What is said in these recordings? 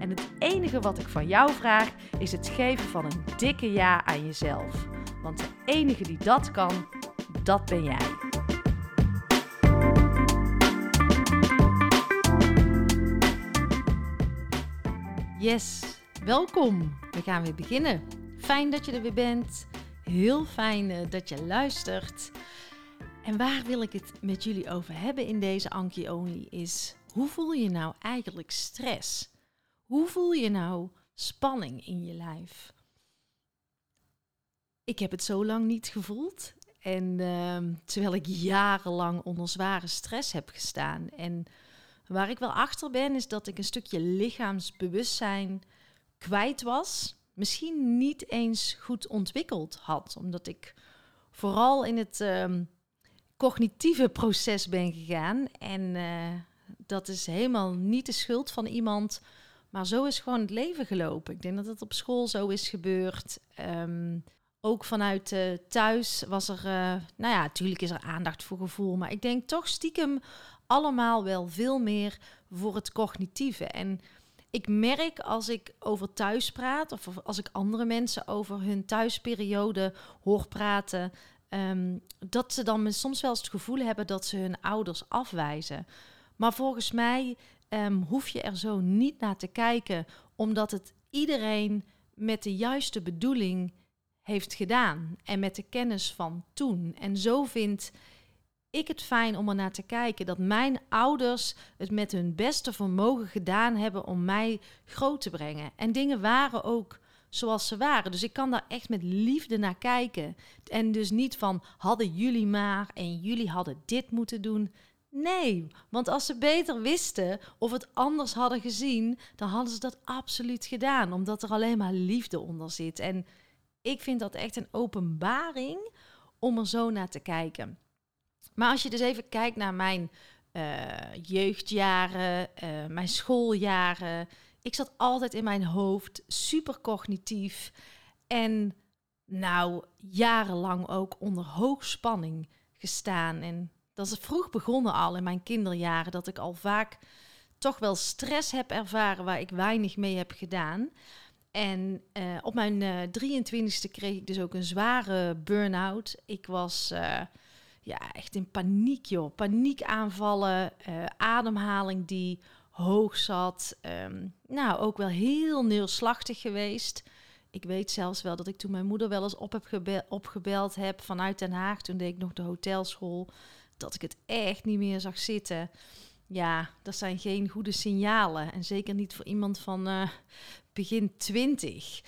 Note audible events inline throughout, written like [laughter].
En het enige wat ik van jou vraag is het geven van een dikke ja aan jezelf. Want de enige die dat kan, dat ben jij. Yes, welkom. We gaan weer beginnen. Fijn dat je er weer bent. Heel fijn eh, dat je luistert. En waar wil ik het met jullie over hebben in deze Anki Only is hoe voel je nou eigenlijk stress? Hoe voel je nou spanning in je lijf? Ik heb het zo lang niet gevoeld. En ehm, terwijl ik jarenlang onder zware stress heb gestaan. En waar ik wel achter ben, is dat ik een stukje lichaamsbewustzijn kwijt was. Misschien niet eens goed ontwikkeld had. Omdat ik vooral in het ehm, cognitieve proces ben gegaan. En uh, dat is helemaal niet de schuld van iemand. Maar zo is gewoon het leven gelopen. Ik denk dat het op school zo is gebeurd. Ehm, ook vanuit uh, thuis was er, uh, nou ja, natuurlijk is er aandacht voor gevoel. Maar ik denk toch stiekem allemaal wel veel meer voor het cognitieve. En ik merk als ik over thuis praat, of als ik andere mensen over hun thuisperiode hoor praten, um, dat ze dan soms wel eens het gevoel hebben dat ze hun ouders afwijzen. Maar volgens mij um, hoef je er zo niet naar te kijken, omdat het iedereen met de juiste bedoeling heeft gedaan en met de kennis van toen. En zo vind ik het fijn om er naar te kijken dat mijn ouders het met hun beste vermogen gedaan hebben om mij groot te brengen. En dingen waren ook zoals ze waren. Dus ik kan daar echt met liefde naar kijken. En dus niet van hadden jullie maar en jullie hadden dit moeten doen. Nee, want als ze beter wisten of het anders hadden gezien, dan hadden ze dat absoluut gedaan, omdat er alleen maar liefde onder zit. En ik vind dat echt een openbaring om er zo naar te kijken. Maar als je dus even kijkt naar mijn uh, jeugdjaren, uh, mijn schooljaren, ik zat altijd in mijn hoofd super cognitief en nou jarenlang ook onder hoogspanning gestaan en dat is vroeg begonnen al in mijn kinderjaren. Dat ik al vaak toch wel stress heb ervaren waar ik weinig mee heb gedaan. En uh, op mijn uh, eh, 23ste kreeg ik dus ook een zware burn-out. Ik was uh, ja, echt in paniek, joh. Paniekaanvallen, ademhaling die hoog zat. Um, nou, ook wel heel neerslachtig geweest. Ik weet zelfs wel dat ik toen mijn moeder wel eens op heb gebeld, opgebeld heb vanuit Den Haag. Toen deed ik nog de hotelschool dat ik het echt niet meer zag zitten. Ja, dat zijn geen goede signalen. En zeker niet voor iemand van uh, begin twintig.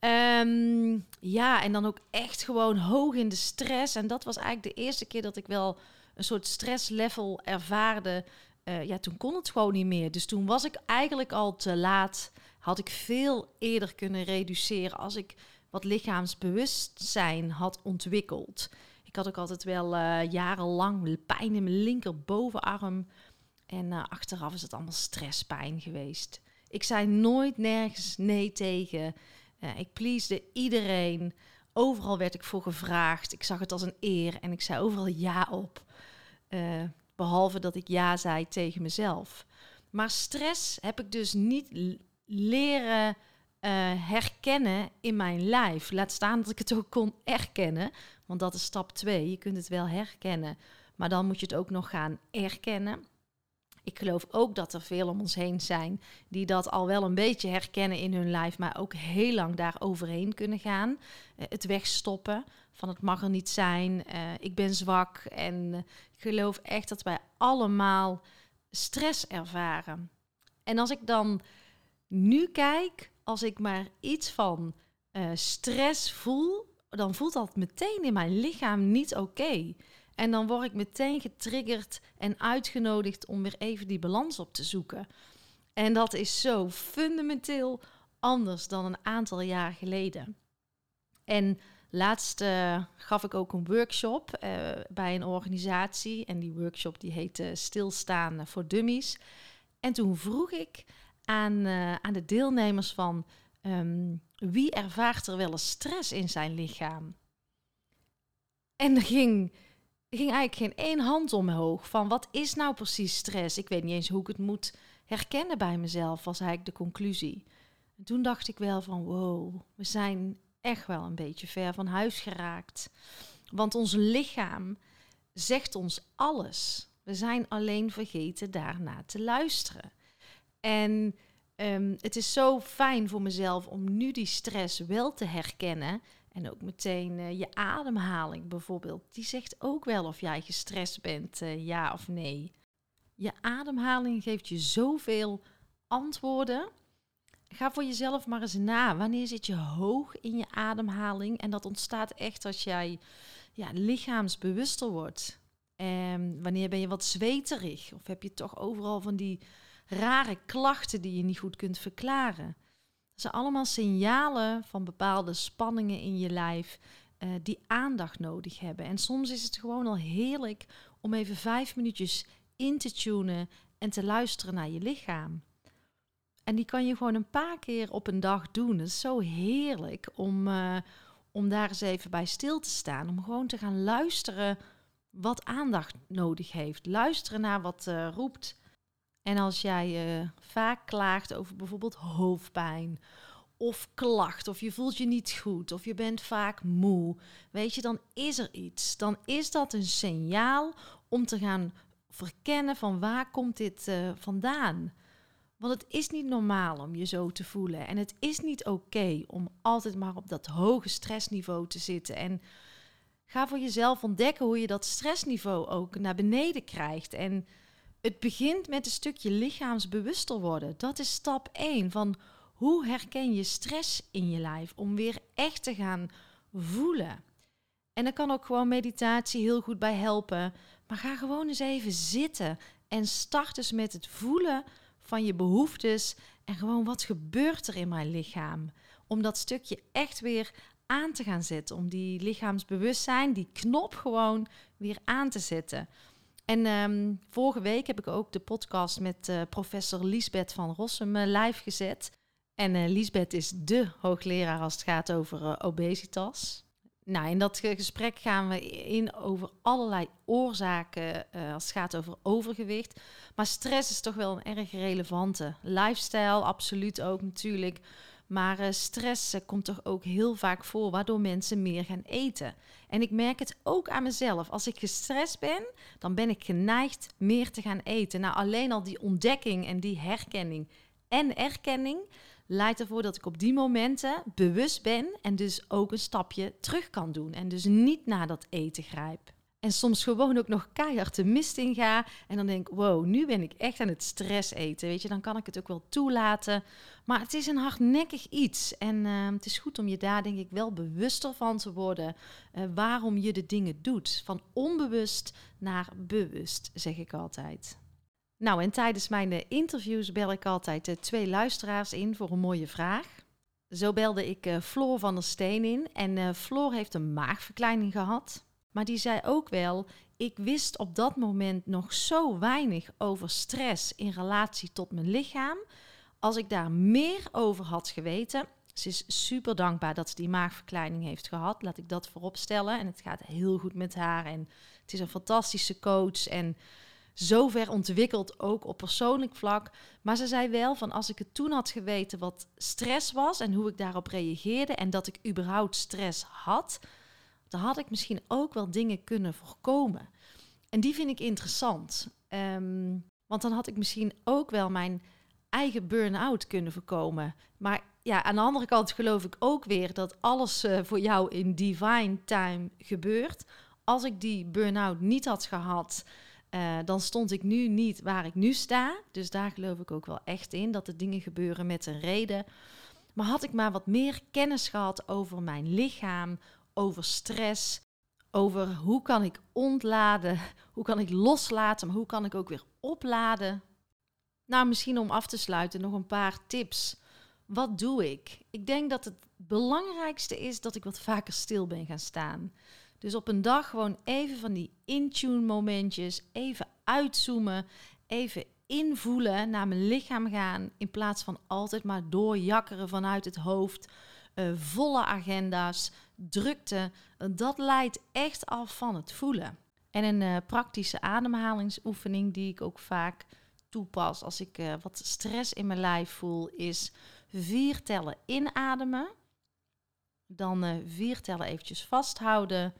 Um, ja, en dan ook echt gewoon hoog in de stress. En dat was eigenlijk de eerste keer dat ik wel een soort stresslevel ervaarde. Uh, ja, toen kon het gewoon niet meer. Dus toen was ik eigenlijk al te laat. Had ik veel eerder kunnen reduceren als ik wat lichaamsbewustzijn had ontwikkeld. Ik had ook altijd wel uh, jarenlang pijn in mijn linkerbovenarm. En uh, achteraf is het allemaal stresspijn geweest. Ik zei nooit nergens nee tegen. Uh, ik pleasde iedereen. Overal werd ik voor gevraagd. Ik zag het als een eer en ik zei overal ja op. behalve dat ik ja zei tegen mezelf. Maar stress heb ik dus niet leren herkennen in mijn lijf. Laat staan dat ik het ook kon erkennen. Want dat is stap 2. Je kunt het wel herkennen, maar dan moet je het ook nog gaan erkennen. Ik geloof ook dat er veel om ons heen zijn die dat al wel een beetje herkennen in hun lijf, maar ook heel lang daar overheen kunnen gaan. Eh, het wegstoppen van het mag er niet zijn, uh, ik ben zwak. En ik geloof echt dat wij allemaal stress ervaren. En als ik dan nu kijk, als ik maar iets van uh, stress voel, dan voelt dat meteen in mijn lichaam niet oké. En dan word ik meteen getriggerd en uitgenodigd om weer even die balans op te zoeken. En dat is zo fundamenteel anders dan een aantal jaar geleden. En laatst uh, gaf ik ook een workshop uh, bij een organisatie. En die workshop die heette Stilstaan voor Dummies. En toen vroeg ik aan, uh, aan de deelnemers van... Um, wie ervaart er wel eens stress in zijn lichaam? En er ging, ging eigenlijk geen één hand omhoog van wat is nou precies stress? Ik weet niet eens hoe ik het moet herkennen bij mezelf, was eigenlijk de conclusie. En toen dacht ik wel van wow, we zijn echt wel een beetje ver van huis geraakt. Want ons lichaam zegt ons alles. We zijn alleen vergeten daarna te luisteren. En um, het is zo fijn voor mezelf om nu die stress wel te herkennen. En ook meteen uh, je ademhaling bijvoorbeeld. Die zegt ook wel of jij gestrest bent, uh, ja of nee. Je ademhaling geeft je zoveel antwoorden. Ga voor jezelf maar eens na. Wanneer zit je hoog in je ademhaling? En dat ontstaat echt als jij ja, lichaamsbewuster wordt. En wanneer ben je wat zweterig? Of heb je toch overal van die rare klachten die je niet goed kunt verklaren. Dat zijn allemaal signalen van bepaalde spanningen in je lijf uh, die aandacht nodig hebben. En soms is het gewoon al heerlijk om even vijf minuutjes in te tunen en te luisteren naar je lichaam. En die kan je gewoon een paar keer op een dag doen. Het is zo heerlijk om, uh, om daar eens even bij stil te staan. Om gewoon te gaan luisteren wat aandacht nodig heeft. Luisteren naar wat uh, roept. En als jij uh, vaak klaagt over bijvoorbeeld hoofdpijn of klacht, of je voelt je niet goed, of je bent vaak moe, weet je, dan is er iets. Dan is dat een signaal om te gaan verkennen van waar komt dit uh, vandaan. Want het is niet normaal om je zo te voelen. En het is niet oké om altijd maar op dat hoge stressniveau te zitten. En ga voor jezelf ontdekken hoe je dat stressniveau ook naar beneden krijgt. En het begint met een stukje lichaamsbewuster worden. Dat is stap 1 van hoe herken je stress in je lijf om weer echt te gaan voelen. En daar kan ook gewoon meditatie heel goed bij helpen. Maar ga gewoon eens even zitten en start eens met het voelen van je behoeftes en gewoon wat gebeurt er in mijn lichaam. Om dat stukje echt weer aan te gaan zetten. Om die lichaamsbewustzijn, die knop gewoon weer aan te zetten. En um, vorige week heb ik ook de podcast met uh, professor Liesbeth van Rossum uh, live gezet. En uh, Liesbeth is de hoogleraar als het gaat over obesitas. Nou, in dat gesprek gaan we in over allerlei oorzaken als het gaat over overgewicht. Maar stress is toch wel een erg relevante. Lifestyle, absoluut ook natuurlijk. Maar uh, stress uh, komt toch ook heel vaak voor, waardoor mensen meer gaan eten. En ik merk het ook aan mezelf. Als ik gestrest ben, dan ben ik geneigd meer te gaan eten. Nou, alleen al die ontdekking en die herkenning en erkenning leidt ervoor dat ik op die momenten bewust ben en dus ook een stapje terug kan doen. En dus niet naar dat eten grijp. En soms gewoon ook nog keihard de mist in ga. En dan denk ik, wow, nu ben ik echt aan het stress eten. Weet je, dan kan ik het ook wel toelaten. Maar het is een hardnekkig iets. En uh, het is goed om je daar denk ik wel bewuster van te worden. Uh, waarom je de dingen doet. Van onbewust naar bewust, zeg ik altijd. Nou, en tijdens mijn interviews bel ik altijd uh, twee luisteraars in voor een mooie vraag. Zo belde ik Floor van der Steen in. En Floor heeft een maagverkleining gehad. Maar die zei ook wel: ik wist op dat moment nog zo weinig over stress in relatie tot mijn lichaam. Als ik daar meer over had geweten. Ze is super dankbaar dat ze die maagverkleining heeft gehad. Laat ik dat voorop stellen. En het gaat heel goed met haar. En het is een fantastische coach. En zo ver ontwikkeld, ook op persoonlijk vlak. Maar ze zei wel van als ik het toen had geweten wat stress was en hoe ik daarop reageerde en dat ik überhaupt stress had, dan had ik misschien ook wel dingen kunnen voorkomen. En die vind ik interessant. Um, Want dan had ik misschien ook wel mijn eigen burn-out kunnen voorkomen. Maar ja, aan de andere kant geloof ik ook weer dat alles uh, voor jou in divine time gebeurt. Als ik die burn-out niet had gehad, uh, dan stond ik nu niet waar ik nu sta. Dus daar geloof ik ook wel echt in dat de dingen gebeuren met een reden. Maar had ik maar wat meer kennis gehad over mijn lichaam, over stress, over hoe kan ik ontladen, [laughs] hoe kan ik loslaten, maar hoe kan ik ook weer opladen. Nou, misschien om af te sluiten nog een paar tips. Wat doe ik? Ik denk dat het belangrijkste is dat ik wat vaker stil ben gaan staan. Dus op een dag gewoon even van die in-tune momentjes, even uitzoomen, even invoelen, naar mijn lichaam gaan, in plaats van altijd maar doorjakkeren vanuit het hoofd, uh, volle agenda's, drukte. Dat leidt echt af van het voelen. En een uh, praktische ademhalingsoefening die ik ook vaak toepas als ik uh, wat stress in mijn lijf voel, is vier tellen inademen. Dan vier tellen eventjes vasthouden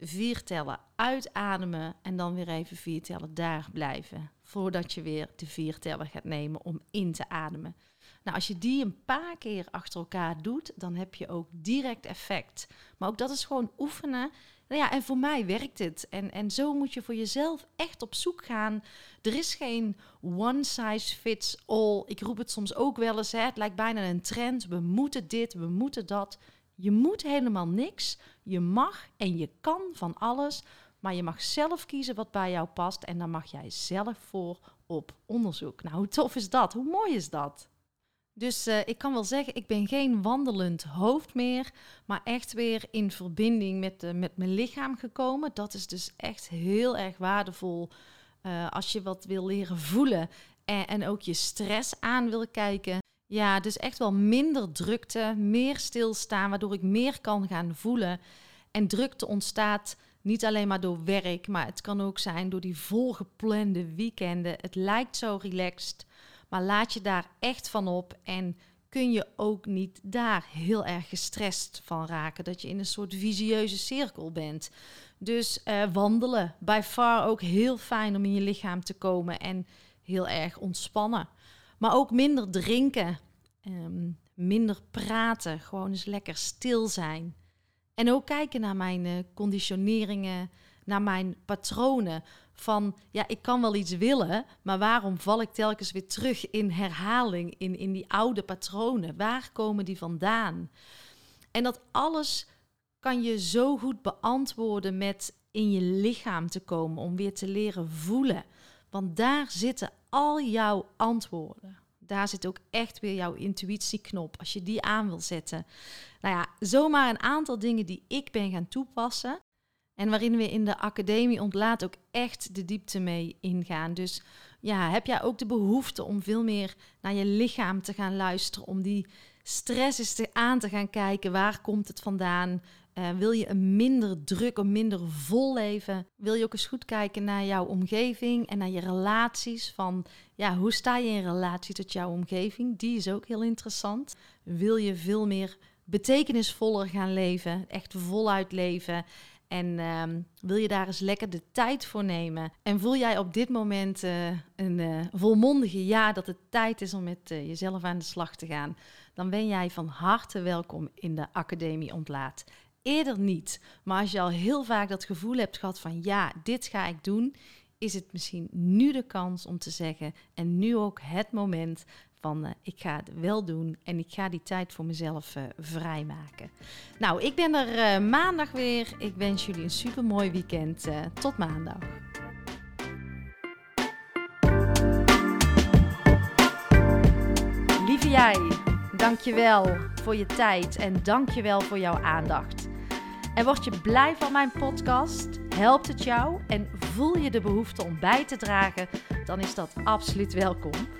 vier tellen uitademen en dan weer even vier tellen daar blijven. Voordat je weer de vier tellen gaat nemen om in te ademen. Nou, als je die een paar keer achter elkaar doet, dan heb je ook direct effect. Maar ook dat is gewoon oefenen. Nou ja, en voor mij werkt het. En, en zo moet je voor jezelf echt op zoek gaan. Er is geen one size fits all. Ik roep het soms ook wel eens. Hè. Het lijkt bijna een trend. We moeten dit, we moeten dat. Je moet helemaal niks. Je mag en je kan van alles, maar je mag zelf kiezen wat bij jou past en daar mag jij zelf voor op onderzoek. Nou, hoe tof is dat? Hoe mooi is dat? Dus uh, ik kan wel zeggen, ik ben geen wandelend hoofd meer, maar echt weer in verbinding met, met mijn lichaam gekomen. Dat is dus echt heel erg waardevol uh, als je wat wil leren voelen en, en ook je stress aan wil kijken. Ja, dus echt wel minder drukte, meer stilstaan, waardoor ik meer kan gaan voelen. En drukte ontstaat niet alleen maar door werk, maar het kan ook zijn door die volgeplande weekenden. Het lijkt zo relaxed, maar laat je daar echt van op en kun je ook niet daar heel erg gestrest van raken. Dat je in een soort visieuze cirkel bent. Dus uh, wandelen, by far ook heel fijn om in je lichaam te komen en heel erg ontspannen. Maar ook minder drinken, um, minder praten, gewoon eens lekker stil zijn. En ook kijken naar mijn uh, conditioneringen, naar mijn patronen. Van ja, ik kan wel iets willen, maar waarom val ik telkens weer terug in herhaling, in, in die oude patronen? Waar komen die vandaan? En dat alles kan je zo goed beantwoorden met in je lichaam te komen, om weer te leren voelen. Want daar zitten al jouw antwoorden daar zit ook echt weer jouw intuïtieknop. Als je die aan wil zetten. Nou ja, zomaar een aantal dingen die ik ben gaan toepassen. En waarin we in de academie ontlaat ook echt de diepte mee ingaan. Dus ja, heb jij ook de behoefte om veel meer naar je lichaam te gaan luisteren. Om die stress eens te aan te gaan kijken. Waar komt het vandaan? Uh, wil je een minder druk, een minder vol leven? Wil je ook eens goed kijken naar jouw omgeving en naar je relaties? Van ja, hoe sta je in relatie tot jouw omgeving? Die is ook heel interessant. Wil je veel meer betekenisvoller gaan leven, echt voluit leven? En um, wil je daar eens lekker de tijd voor nemen? En voel jij op dit moment uh, een uh, volmondige ja dat het tijd is om met uh, jezelf aan de slag te gaan? Dan ben jij van harte welkom in de Academie Ontlaat eerder niet. Maar als je al heel vaak dat gevoel hebt gehad van ja, dit ga ik doen, is het misschien nu de kans om te zeggen en nu ook het moment van uh, ik ga het wel doen en ik ga die tijd voor mezelf uh, vrijmaken. Nou, ik ben er uh, maandag weer. Ik wens jullie een super mooi weekend. tot maandag. Lieve jij, dankjewel voor je tijd en dankjewel voor jouw aandacht. En word je blij van mijn podcast? Helpt het jou en voel je de behoefte om bij te dragen? Dan is dat absoluut welkom.